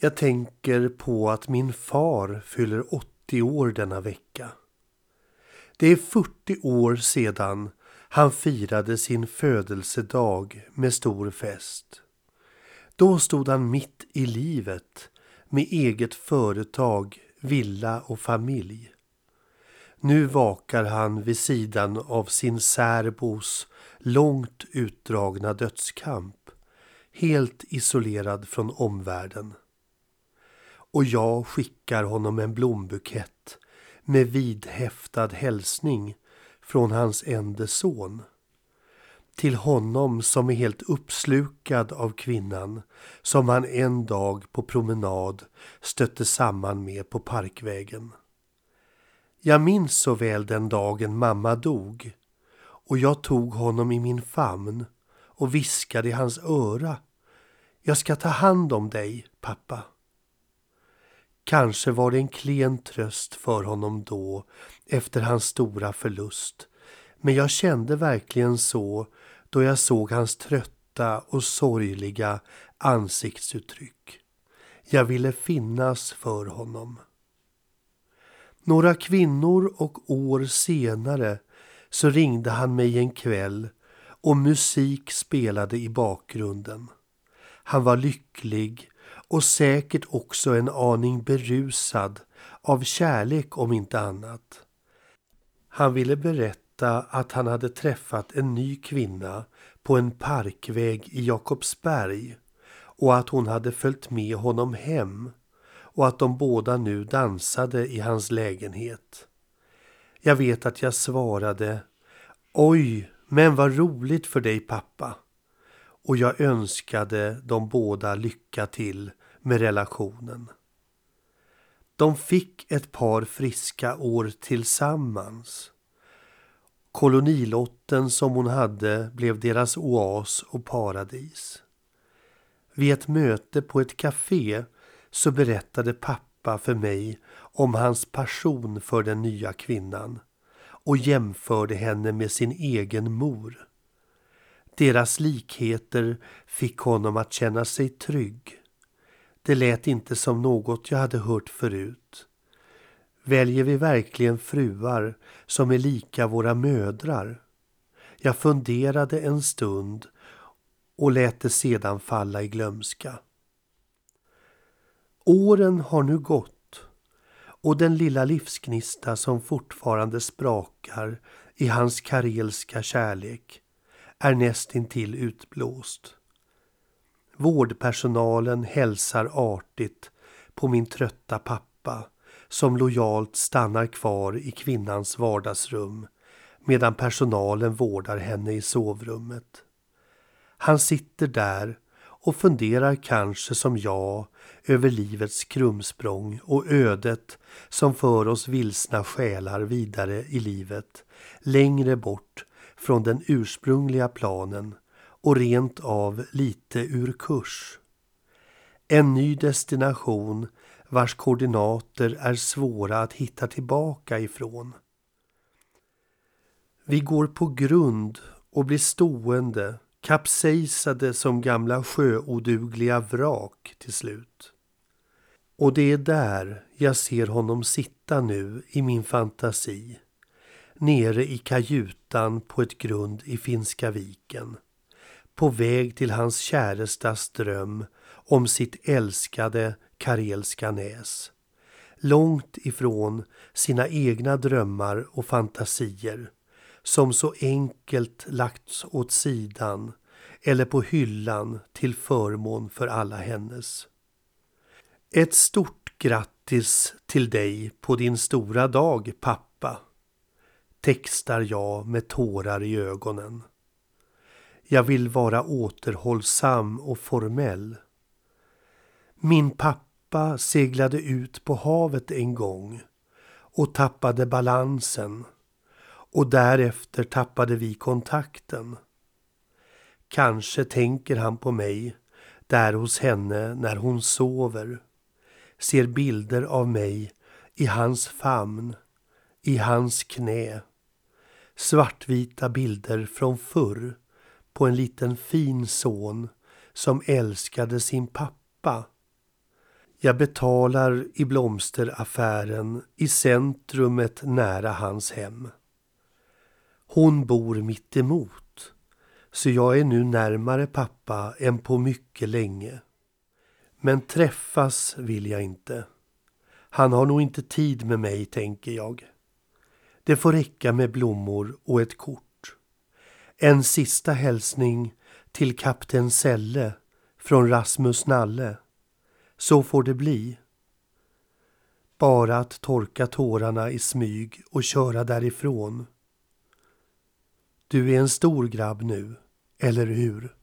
Jag tänker på att min far fyller 80 år denna vecka. Det är 40 år sedan han firade sin födelsedag med stor fest. Då stod han mitt i livet med eget företag, villa och familj. Nu vakar han vid sidan av sin särbos långt utdragna dödskamp, helt isolerad från omvärlden. Och jag skickar honom en blombukett med vidhäftad hälsning från hans ende son. Till honom som är helt uppslukad av kvinnan som han en dag på promenad stötte samman med på parkvägen. Jag minns så väl den dagen mamma dog och jag tog honom i min famn och viskade i hans öra. Jag ska ta hand om dig, pappa. Kanske var det en klen tröst för honom då efter hans stora förlust. Men jag kände verkligen så då jag såg hans trötta och sorgliga ansiktsuttryck. Jag ville finnas för honom. Några kvinnor och år senare så ringde han mig en kväll och musik spelade i bakgrunden. Han var lycklig och säkert också en aning berusad av kärlek om inte annat. Han ville berätta att han hade träffat en ny kvinna på en parkväg i Jakobsberg och att hon hade följt med honom hem och att de båda nu dansade i hans lägenhet. Jag vet att jag svarade Oj, men vad roligt för dig pappa. Och jag önskade de båda lycka till med relationen. De fick ett par friska år tillsammans. Kolonilotten som hon hade blev deras oas och paradis. Vid ett möte på ett café så berättade pappa för mig om hans passion för den nya kvinnan och jämförde henne med sin egen mor. Deras likheter fick honom att känna sig trygg. Det lät inte som något jag hade hört förut. Väljer vi verkligen fruar som är lika våra mödrar? Jag funderade en stund och lät det sedan falla i glömska. Åren har nu gått och den lilla livsgnista som fortfarande sprakar i hans karelska kärlek är nästintill utblåst. Vårdpersonalen hälsar artigt på min trötta pappa som lojalt stannar kvar i kvinnans vardagsrum medan personalen vårdar henne i sovrummet. Han sitter där och funderar kanske som jag över livets krumsprång och ödet som för oss vilsna själar vidare i livet, längre bort från den ursprungliga planen och rent av lite ur kurs. En ny destination vars koordinater är svåra att hitta tillbaka ifrån. Vi går på grund och blir stående kapsejsade som gamla sjöodugliga vrak till slut. Och det är där jag ser honom sitta nu i min fantasi. Nere i kajutan på ett grund i Finska viken. På väg till hans kärestas dröm om sitt älskade karelska näs. Långt ifrån sina egna drömmar och fantasier som så enkelt lagts åt sidan eller på hyllan till förmån för alla hennes. Ett stort grattis till dig på din stora dag, pappa, textar jag med tårar i ögonen. Jag vill vara återhållsam och formell. Min pappa seglade ut på havet en gång och tappade balansen och därefter tappade vi kontakten. Kanske tänker han på mig där hos henne när hon sover, ser bilder av mig i hans famn, i hans knä. Svartvita bilder från förr på en liten fin son som älskade sin pappa. Jag betalar i blomsteraffären i centrumet nära hans hem. Hon bor mitt emot, så jag är nu närmare pappa än på mycket länge. Men träffas vill jag inte. Han har nog inte tid med mig, tänker jag. Det får räcka med blommor och ett kort. En sista hälsning till kapten Selle från Rasmus Nalle. Så får det bli. Bara att torka tårarna i smyg och köra därifrån. Du är en stor grabb nu, eller hur?